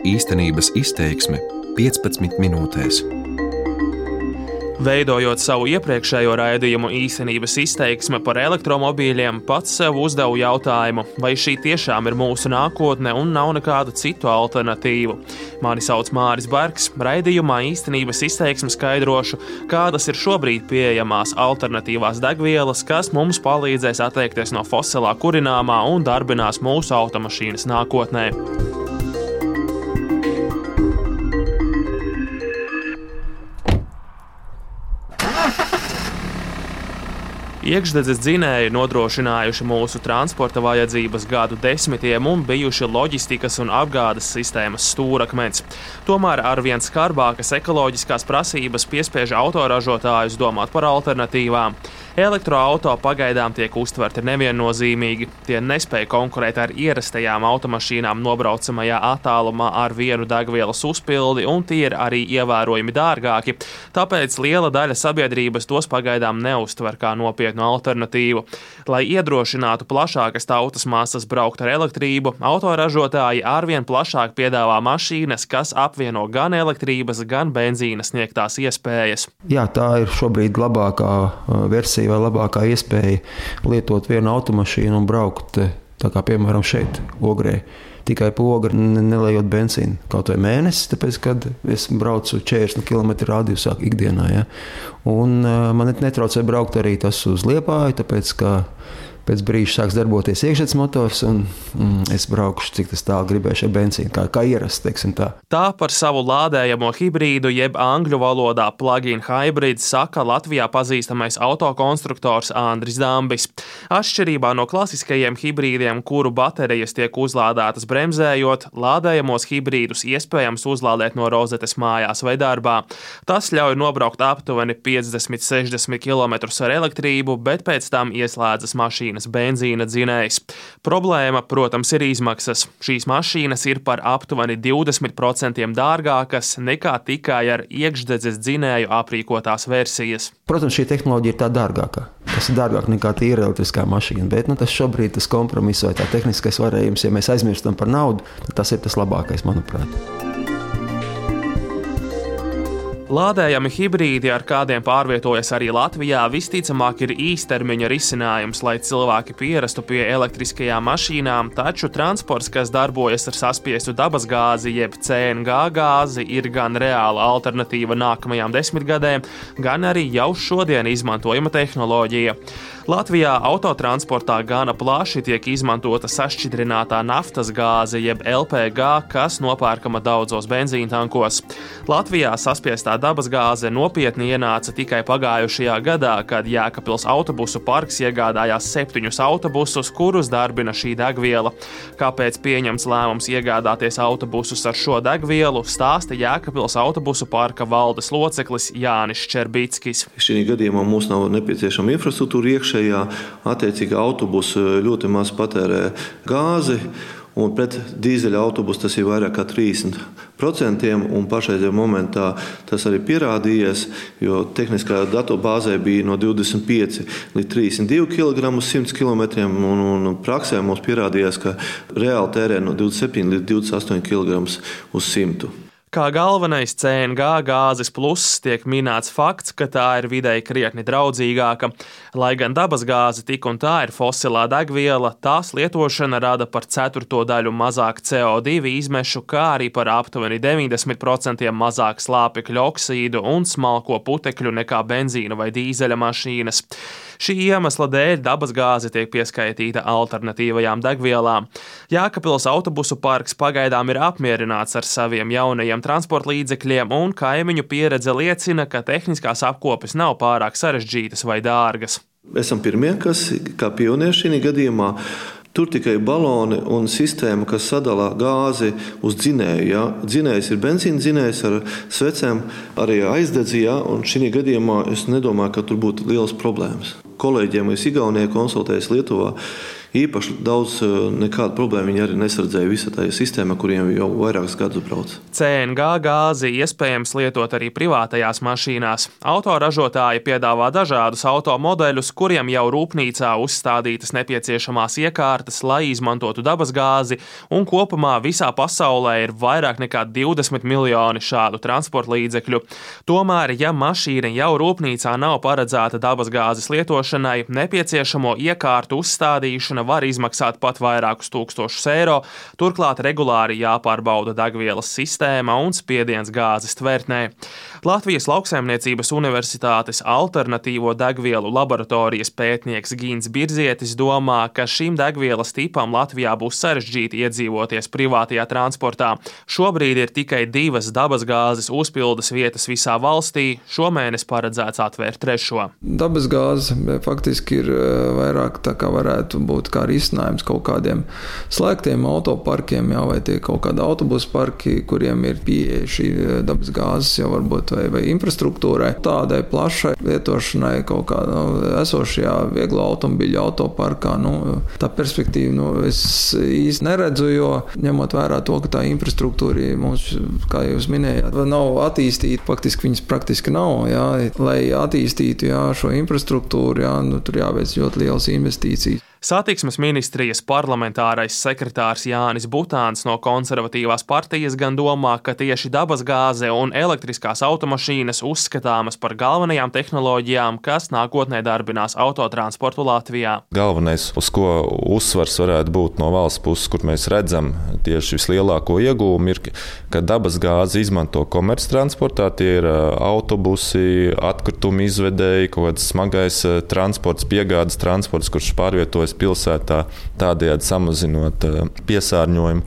Īstenības izteiksme 15 minūtēs. Veidojot savu iepriekšējo raidījumu īstenības izteiksme par elektromobīļiem, pats sev uzdevu jautājumu, vai šī tiešām ir mūsu nākotne un nav nekādu citu alternatīvu. Mani sauc Māris Bergs. Raidījumā īstenības izteiksme skaidrošu, kādas ir šobrīd pieejamās alternatīvās degvielas, kas mums palīdzēs atteikties no fosilā kurināmā un darbinās mūsu automašīnas nākotnē. Iekšdedzes dzinēji nodrošinājuši mūsu transporta vajadzības gadu desmitiem un bijuši loģistikas un apgādes sistēmas stūrakmens. Tomēr arvien skarbākas ekoloģiskās prasības piespiež autoražotājus domāt par alternatīvām. Elektroautorāti pagaidām tiek uztverti neviennozīmīgi. Tie nespēja konkurēt ar ierastajām automašīnām nobraucamajā attālumā ar vienu degvielas uzpildi, un tie ir arī ievērojami dārgāki. Tāpēc liela daļa sabiedrības tos pagaidām neuztver kā nopietnu alternatīvu. Lai iedrošinātu plašākas tautas masas braukt ar elektrību, autoražotāji arvien plašāk piedāvā mašīnas, kas apvieno gan elektrības, gan benzīna sniegtās iespējas. Jā, tā ir šobrīd labākā versija versija vai labākā iespēja lietot vienu automašīnu un braukt, eh, kā piemēram šeit, Ogrē. Tikai poga nelējot benzīnu kaut vai mēnesi, tāpēc, kad es braucu 40 km radiusā ikdienā. Ja? Un, uh, man netraucē braukt arī tas uz Liepāju, tāpēc, ka pēc brīža sāks darboties iekšzemes motors, un mm, es braukšu, cik tas tālu gribēšu ar benzīnu, kā, kā ierasts. Tā. tā par savu lādējamo hibrīdu, jeb angļu valodā plug-in hybrids, saka Latvijā pazīstamais autokonstruktors Andris Dambis. Atšķirībā no klasiskajiem hibrīdiem, kuru baterijas tiek uzlādētas bremzējot, lādējamos hibrīdus iespējams uzlādēt no rozetes mājās vai darbā. Tas ļauj nobraukt aptuveni 50-60 km ar elektrību, bet pēc tam ieslēdzas mašīnas mašīnas benzīna dzinējs. Problēma, protams, ir izmaksas. Šīs mašīnas ir par aptuveni 20% dārgākas nekā tikai ar iekšdedzes dzinēju aprīkotās versijas. Protams, šī tehnoloģija ir tā dārgākā. Tas ir dārgāk nekā tīra elektriskā mašīna, bet nu, tas šobrīd tas kompromiss vai tā tehniskais varējums, ja mēs aizmirstam par naudu, tad tas ir tas labākais, manuprāt. Lādējami hibrīdi, ar kādiem pārvietojas arī Latvijā, visticamāk ir īstermiņa risinājums, lai cilvēki pierastu pie elektriskajām mašīnām, taču transports, kas darbojas ar saspiestu dabasgāzi, jeb CNG gāzi, ir gan reāla alternatīva nākamajām desmitgadēm, gan arī jau šodien izmantojama tehnoloģija. Latvijā autotransportā gana plaši tiek izmantota sašķidrinātā naftas gāze, jeb LPG, kas nopērkama daudzos benzīntankos. Latvijā saspiestā dabasgāze nopietni ienāca tikai pagājušajā gadā, kad Jēkabils autobusu parks iegādājās septiņus autobusus, kurus darbina šī degviela. Kāpēc pieņemts lēmums iegādāties autobusus ar šo degvielu, stāsta Jēkabils autobusu parka valdes loceklis Jānis Čerbickis. Šī gadījumā mums nav nepieciešama infrastruktūra iekšējā attiecīgi autobusu ļoti maz patērē gāzi. Un pret dīzeļa autobusu tas ir vairāk kā 30%. Pašreizajā momentā tas arī pierādījies, jo tehniskā datubāzē bija no 25 līdz 32 kg uz 100 km. Un, un praksē mums pierādījās, ka reāli tērē no 27 līdz 28 kg uz 100 km. Kā galvenais CNG gāzes pluss tiek minēts fakts, ka tā ir videi krietni draudzīgāka. Lai gan dabasgāze tik un tā ir fosilā degviela, tās lietošana rada par ceturto daļu mazāk CO2 izmešu, kā arī par aptuveni 90% mazāk slāpekļa oksīdu un smalko putekļu nekā benzīna vai dīzeļa mašīnas. Šī iemesla dēļ dabasgāze tiek pieskaitīta alternatīvajām degvielām. Jākapils autobusu parks pagaidām ir apmierināts ar saviem jaunajiem transporta līdzekļiem, un kaimiņu pieredze liecina, ka tehniskās apkopes nav pārāk sarežģītas vai dārgas. Esam pirmie, kas kā pionieši šī gadījumā Tur tikai baloni un sistēma, kas sadala gāzi uz dzinēju. Ja? Dzinējs ir benzīna dzinējs ar svecēm, arī aizdedzījā. Šī gadījumā es nedomāju, ka tur būtu liels problēmas. Kolēģiem es Igaunijā konsultējos Lietuvā. Īpaši daudz nekādu problēmu viņi arī nesardzēja visā tajā sistēmā, kuriem jau vairākus gadus brauc. CNG gāzi iespējams lietot arī privātajās mašīnās. Autoražotāji piedāvā dažādus automodeļus, kuriem jau rūpnīcā uzstādītas nepieciešamās iekārtas, lai izmantotu dabas gāzi, un kopumā visā pasaulē ir vairāk nekā 20 miljoni šādu transporta līdzekļu. Tomēr, ja mašīna jau rūpnīcā nav paredzēta dabasgāzes lietošanai, nepieciešamo iekārtu uzstādīšana var izmaksāt pat vairākus tūkstošus eiro. Turklāt regulāri jāpārbauda degvielas sistēma un spiediens gāzes tvertnē. Latvijas Lauksaimniecības Universitātes alternatīvo degvielu laboratorijas pētnieks Gīns Birzietis domā, ka šim degvielas tipam Latvijā būs sarežģīti iedzīvoties privātajā transportā. Šobrīd ir tikai divas dabasgāzes uzpildes vietas visā valstī. Šomēnes paredzēts atvērt trešo. Dabasgāze faktiski ir vairāk tā kā varētu būt kā risinājums kaut kādiem slēgtiem autoparkiem, jā, vai tie kaut kādi autobusu parki, kuriem ir pieeja šī dabasgāzes jau varbūt vai, vai infrastruktūrai, tādai plašai lietošanai kaut kādā nu, esošajā vieglo automobīļu autoparkā. Nu, tā perspektīva nu, es īsti neredzu, jo ņemot vērā to, ka tā infrastruktūra mums, kā jūs minējāt, nav attīstīta, faktiski viņas praktiski nav. Jā, lai attīstītu jā, šo infrastruktūru, jā, nu, tur jāveic ļoti lielas investīcijas. Satiksmes ministrijas parlamentārais sekretārs Jānis Butāns no konservatīvās partijas gan domā, ka tieši dabasgāze un elektriskās automašīnas uzskatāmas par galvenajām tehnoloģijām, kas nākotnē darbinās autotransportu Latvijā. Galvenais, uz ko uzsvars varētu būt no valsts puses, kur mēs redzam tieši vislielāko iegūmu, ir, ka dabasgāzi izmanto komerctransportā. Tie ir autobusi, atkritumu izvedēji, kaut kāds smagais transports, piegādes transports, kurš pārvietojas darbojas pilsētā, tādējādi samazinot eh, piesārņojumu.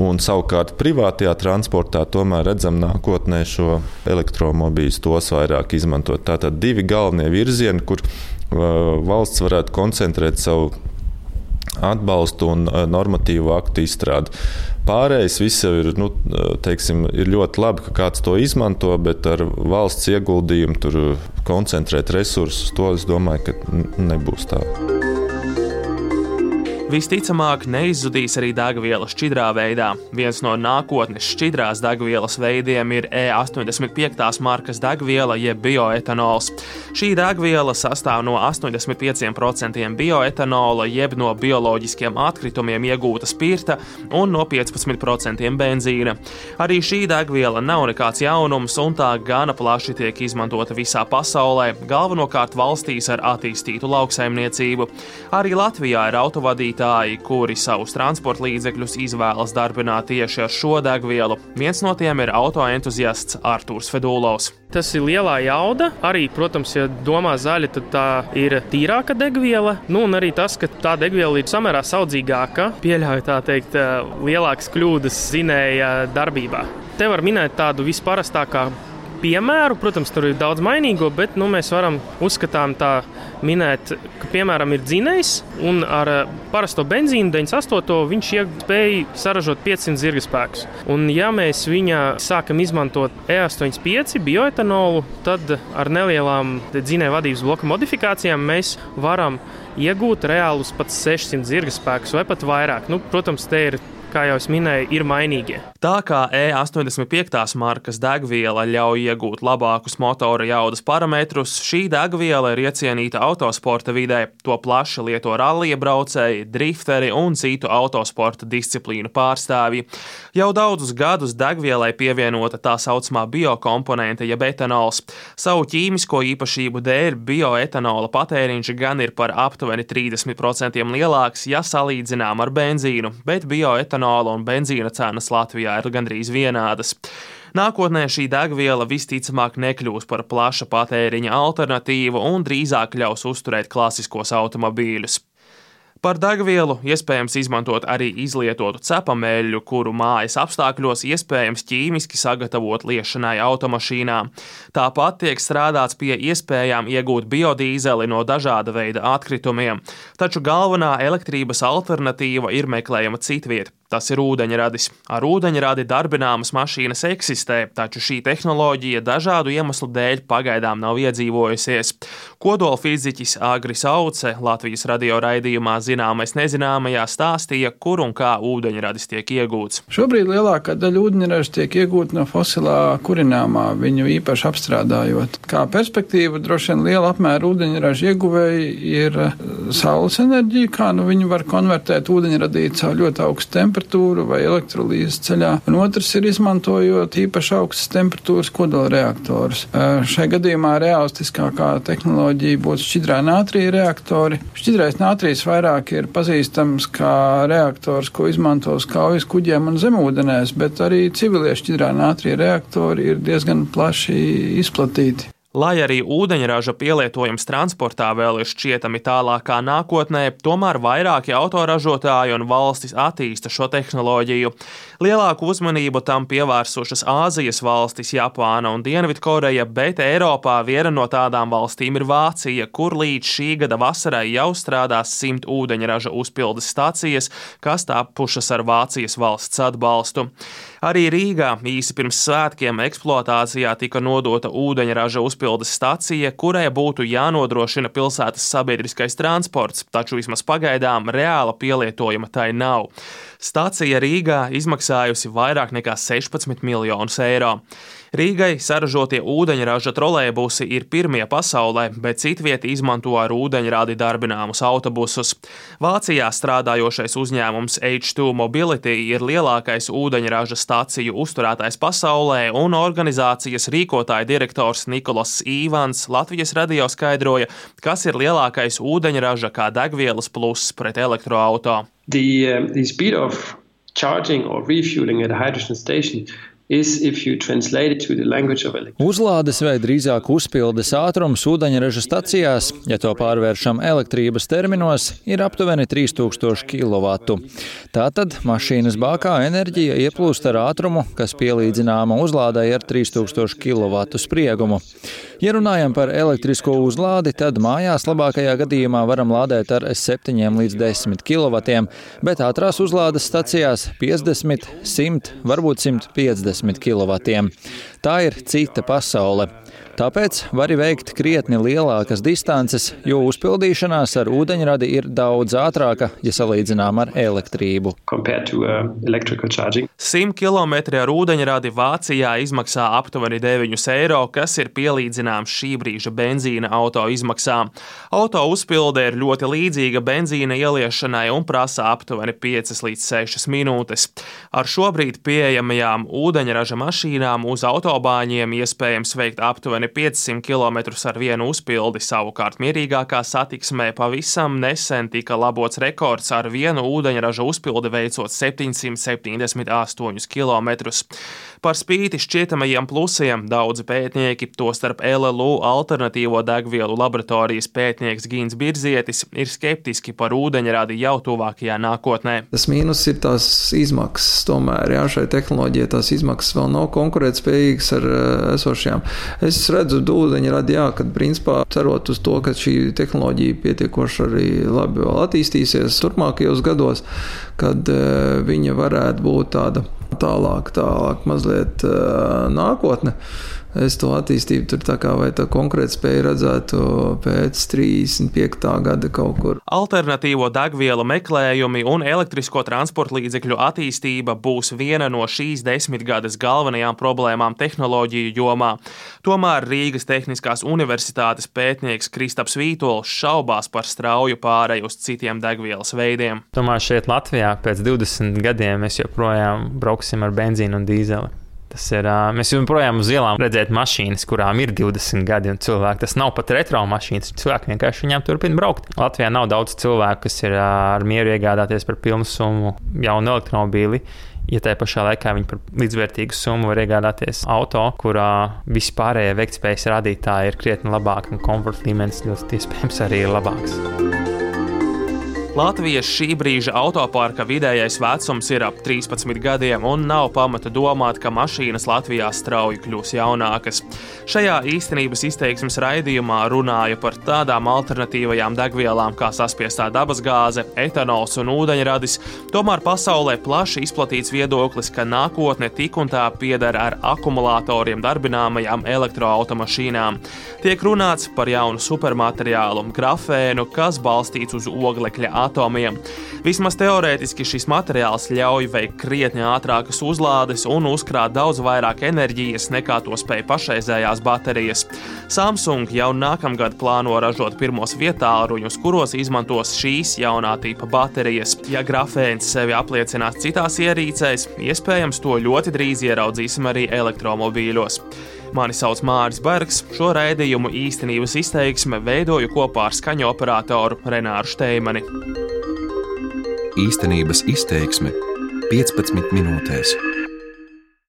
Un savukārt privātajā transportā tomēr redzam nākotnē šo elektromobīļus tos vairāk izmantot. Tātad divi galvenie virzieni, kur eh, valsts varētu koncentrēt savu atbalstu un eh, normatīvu aktu izstrādi. Pārējais viss jau ir, nu, teiksim, ir ļoti labi, ka kāds to izmanto, bet ar valsts ieguldījumu tur koncentrēt resursus, to es domāju, ka nebūs tā. Visticamāk, neizzudīs arī degviela šķidrā veidā. Viens no nākotnes šķidrās degvielas veidiem ir E85. markas degviela, jeb bioetanols. Šī degviela sastāv no 85% bioetanola, jeb no bioloģiskiem atkritumiem iegūta spirta un no 15% benzīna. Arī šī degviela nav nekāds jaunums, un tā gana plaši tiek izmantota visā pasaulē, galvenokārt valstīs ar attīstītu lauksaimniecību. Arī Latvijā ir autovadītāji vadītāji, kuri savus transporta līdzekļus izvēlas darbināt tieši ar šo degvielu. Viens no tiem ir autoentuziasts Artūrs Fedūlovs. Tas ir lielā jauda. Arī, protams, ja domā zaļa, tad tā ir tīrāka degviela. Nu, un arī tas, ka tā degviela ir samērā saudzīgāka, pieļauj tā teikt, lielākas kļūdas zinēja darbībā. Te var minēt tādu visparastākāko piemēru. Protams, tur ir daudz mainīgo, bet nu, mēs varam uzskatām tā minēt, ka piemēram ir dzinējs un ar eh, parasto benzīnu 98. viņš spēja saražot 500 zirga spēkus. Un ja mēs viņā sākam izmantot E85 bioetanolu, tad ar nelielām dzinēju vadības bloka modifikācijām mēs varam iegūt reālus pat 600 zirga spēkus vai pat vairāk. Nu, protams, te ir kā jau minēju, ir mainīgie. Tā kā E85. markas degviela ļauj iegūt labākus motora jaudas parametrus, šī degviela ir iecienīta autosporta vidē. To plaši lieto rallija braucēji, drifteri un citu autosporta disciplīnu pārstāvji. Jau daudzus gadus degvielai pievienota tā saucamā biokomponente, jeb etanols. Savu ķīmisko īpašību dēļ bioetanola patēriņš gan ir par aptuveni 30% lielāks, ja salīdzinām ar benzīnu, bet bioetanola etanola un benzīna cenas Latvijā ir gandrīz vienādas. Nākotnē šī degviela visticamāk nekļūs par plaša patēriņa alternatīvu un drīzāk ļaus uzturēt klasiskos automobīļus. Par degvielu iespējams izmantot arī izlietotu cepamēļu, kuru mājas apstākļos iespējams ķīmiski sagatavot liešanai automašīnā. Tāpat tiek strādāts pie iespējām iegūt biodīzeli no dažāda veida atkritumiem, taču galvenā elektrības alternatīva ir meklējama citviet Tas ir ūdeņradis. Ar ūdeņradi darbināmas mašīnas eksistē, taču šī tehnoloģija dažādu iemeslu dēļ pagaidām nav iedzīvojusies. Kodola fiziķis Agris Auce Latvijas radio raidījumā Zināmais nezināmajā stāstīja, kur un kā ūdeņradis tiek iegūts. Šobrīd lielākā daļa ūdeņraža tiek iegūta no fosilā kurināmā, viņu īpaši apstrādājot. Kā perspektīva droši vien liela apmēra ūdeņraža ieguvēji ir saules enerģija, kā nu viņu var konvertēt ūdeņradīt caur ļoti augstu temperatūru vai elektrolīzes ceļā. Un otrs ir izmantojot īpaši augstas temperatūras kodola reaktorus. Eh, šai gadījumā realistiskākā tehnoloģija būtu šķidrā nātrija reaktori. Šķidrais nātrijs vairāk ir pazīstams kā reaktors, ko izmanto uz kaujas kuģiem un zemūdenēs, bet arī civilie šķidrā nātrija reaktori ir diezgan plaši izplatīti. Lai arī ūdeņraža pielietojums transportā vēl ir šķietami tālākā nākotnē, tomēr vairāki autoražotāji un valstis attīsta šo tehnoloģiju. Lielāku uzmanību tam pievērsušas Āzijas valstis, Japāna un Dienvidkoreja, bet Eiropā viena no tādām valstīm ir Vācija, kur līdz šī gada vasarai jau strādās simt ūdeņraža uzpildes stācijas, kas tapušas ar Vācijas valsts atbalstu. Arī Rīgā īsi pirms svētkiem eksploatācijā tika nodota ūdeņraža uzpildes stacija, kurai būtu jānodrošina pilsētas sabiedriskais transports, taču vismaz pagaidām reāla pielietojuma tai nav. Stācija Rīgā izmaksājusi vairāk nekā 16 miljonus eiro. Rīgai saražotie ūdeņraža trolēbusi ir pirmie pasaulē, bet citvieti izmanto ar ūdeņradi darbināmus autobusus. Vācijā strādājošais uzņēmums H2 Mobility ir lielākais ūdeņraža stāciju uzturētājs pasaulē, un organizācijas rīkotāja direktors Nikolas Īvans Latvijas radio skaidroja, kas ir lielākais ūdeņraža kā degvielas pluss pret elektroautorātu the, uh, the speed of charging or refueling at a hydrogen station Uzlādes vai drīzāk uzpildes ātrums ūdeņraža stacijās, ja to pārvēršam elektrības terminos, ir aptuveni 3000 kW. Tātad mašīnas bākā enerģija ieplūst ar ātrumu, kas pielīdzināma uzlādai ar 3000 kW spriegumu. Ja runājam par elektrisko uzlādi, tad mājās labākajā gadījumā varam lādēt ar 7 līdz 10 kW, bet ātrās uzlādes stacijās 50, 100, varbūt 150 kW. Tā ir cita pasaule. Tāpēc var veikt krietni lielākas distances, jo uzpildīšanās ar ūdeņradi ir daudz ātrāka, ja salīdzinām ar elektrību. To, uh, 100 km ar ūdeņradi Vācijā izmaksā aptuveni 9 eiro, kas ir pielīdzināms šī brīža benzīna auto izmaksām. Auto uzpilde ir ļoti līdzīga benzīna ieliešanai un prasa aptuveni 5 līdz 6 minūtes. Ar šobrīd pieejamajām ūdeņraža mašīnām uz autobāņiem iespējams veikt aptuveni aptuveni 500 km ar vienu uzpildi. Savukārt mierīgākā satiksmē pavisam nesen tika labots rekords ar vienu ūdeņraža uzpildi veicot 778 km. Par spīti šķietamajiem plusiem daudzi pētnieki, tostarp LLU alternatīvo degvielu laboratorijas pētnieks Gīns Birzietis, ir skeptiski par ūdeņradi jau tuvākajā nākotnē. Tas mīnus ir tās izmaksas. Tomēr jā, šai tehnoloģijai tās izmaksas vēl nav konkurētspējīgas ar uh, esošajām. Es redzu ūdeņradi, jā, kad principā cerot uz to, ka šī tehnoloģija pietiekoši arī labi attīstīsies turpmākajos gados, kad uh, viņa varētu būt tāda tālāk, tālāk mazliet nākotne. Es to attīstību tur tā kā vai tā konkrēti spēju redzētu pēc 35. gada kaut kur. Alternatīvo degvielu meklējumi un elektrisko transporta līdzekļu attīstība būs viena no šīs desmitgades galvenajām problēmām tehnoloģiju jomā. Tomēr Rīgas Tehniskās Universitātes pētnieks Kristaps Vītols šaubās par strauju pāreju uz citiem degvielas veidiem. Tomēr šeit Latvijā pēc 20 gadiem mēs joprojām brauksim ar benzīnu un dīzeli. Tas ir, mēs joprojām uz ielām redzēt mašīnas, kurām ir 20 gadi, un cilvēki tas nav pat retro mašīnas. Cilvēki vienkārši viņām turpina braukt. Latvijā nav daudz cilvēku, kas ir ar mieru iegādāties par pilnu summu jaunu elektromobīli. Ja tajā pašā laikā viņi par līdzvērtīgu summu var iegādāties auto, kurā vispārējie veiktspējas rādītāji ir krietni labāki un komforta līmenis ļoti iespējams arī ir labāks. Latvijas šī brīža autoparka vidējais vecums ir ap 13 gadiem, un nav pamata domāt, ka mašīnas Latvijā strauji kļūs jaunākas. Šajā īstenības izteiksmes raidījumā runāja par tādām alternatīvajām degvielām kā saspiestā dabasgāze, etanols un ūdeņradis. Tomēr pasaulē plaši izplatīts viedoklis, ka nākotne tik un tā pieder ar akumulatoriem darbināmajām elektroautomašīnām. Tiek runāts par jaunu supermateriālu, grafēnu, kas balstīts uz oglekļa atomiem. Vismaz teorētiski šis materiāls ļauj veikt krietni ātrākas uzlādes un uzkrāt daudz vairāk enerģijas nekā to spēj pašreizējās baterijas. Samsung jau nākamgad plāno ražot pirmos vietāluņus, kuros izmantos šīs jaunā tipa baterijas. Ja grafēns sevi apliecinās citās ierīcēs, iespējams to ļoti drīz ieraudzīsim arī elektromobīļos. Mani sauc Mārcis Bergs. Šo raidījumu īstenības izteiksme veidoju kopā ar skaņu operatoru Renāru Steimani. Īstenības izteiksme 15 minūtēs.